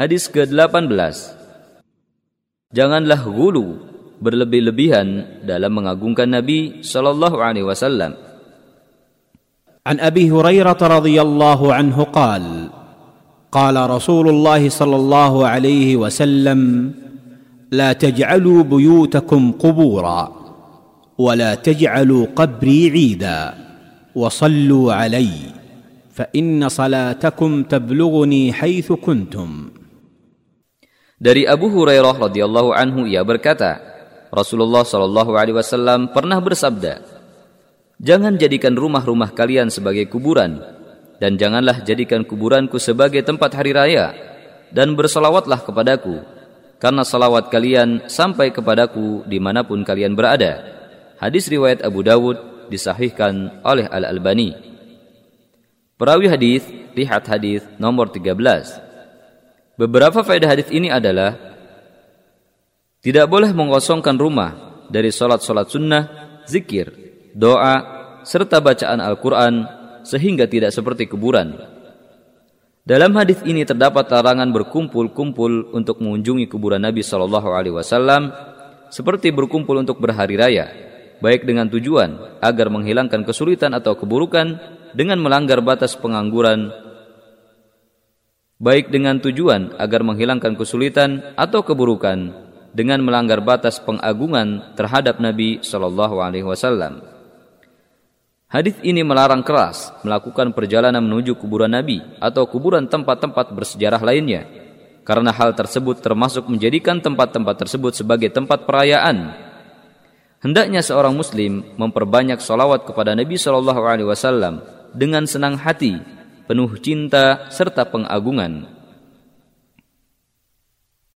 Hadis ke-18 Janganlah gulu berlebih-lebihan dalam mengagungkan Nabi sallallahu alaihi wasallam. ابي هريره رضي الله عنه قال قال رسول الله صلى الله عليه وسلم لا تجعلوا بيوتكم قبورا ولا تجعلوا قبري عيدا وصلوا علي فان صلاتكم تبلغني حيث كنتم Dari Abu Hurairah radhiyallahu anhu ia berkata, Rasulullah shallallahu alaihi wasallam pernah bersabda, Jangan jadikan rumah-rumah kalian sebagai kuburan, dan janganlah jadikan kuburanku sebagai tempat hari raya, dan bersalawatlah kepadaku, karena salawat kalian sampai kepadaku di mana pun kalian berada. Hadis riwayat Abu Dawud disahihkan oleh Al-Albani. Perawi hadis lihat hadis nomor 13. Beberapa faedah hadis ini adalah tidak boleh mengosongkan rumah dari solat-solat sunnah, zikir, doa, serta bacaan Al-Quran sehingga tidak seperti kuburan. Dalam hadis ini terdapat larangan berkumpul-kumpul untuk mengunjungi kuburan Nabi Shallallahu Alaihi Wasallam seperti berkumpul untuk berhari raya, baik dengan tujuan agar menghilangkan kesulitan atau keburukan dengan melanggar batas pengangguran baik dengan tujuan agar menghilangkan kesulitan atau keburukan dengan melanggar batas pengagungan terhadap Nabi Shallallahu Alaihi Wasallam. Hadis ini melarang keras melakukan perjalanan menuju kuburan Nabi atau kuburan tempat-tempat bersejarah lainnya, karena hal tersebut termasuk menjadikan tempat-tempat tersebut sebagai tempat perayaan. Hendaknya seorang Muslim memperbanyak solawat kepada Nabi Shallallahu Alaihi Wasallam dengan senang hati penuh cinta serta pengagungan.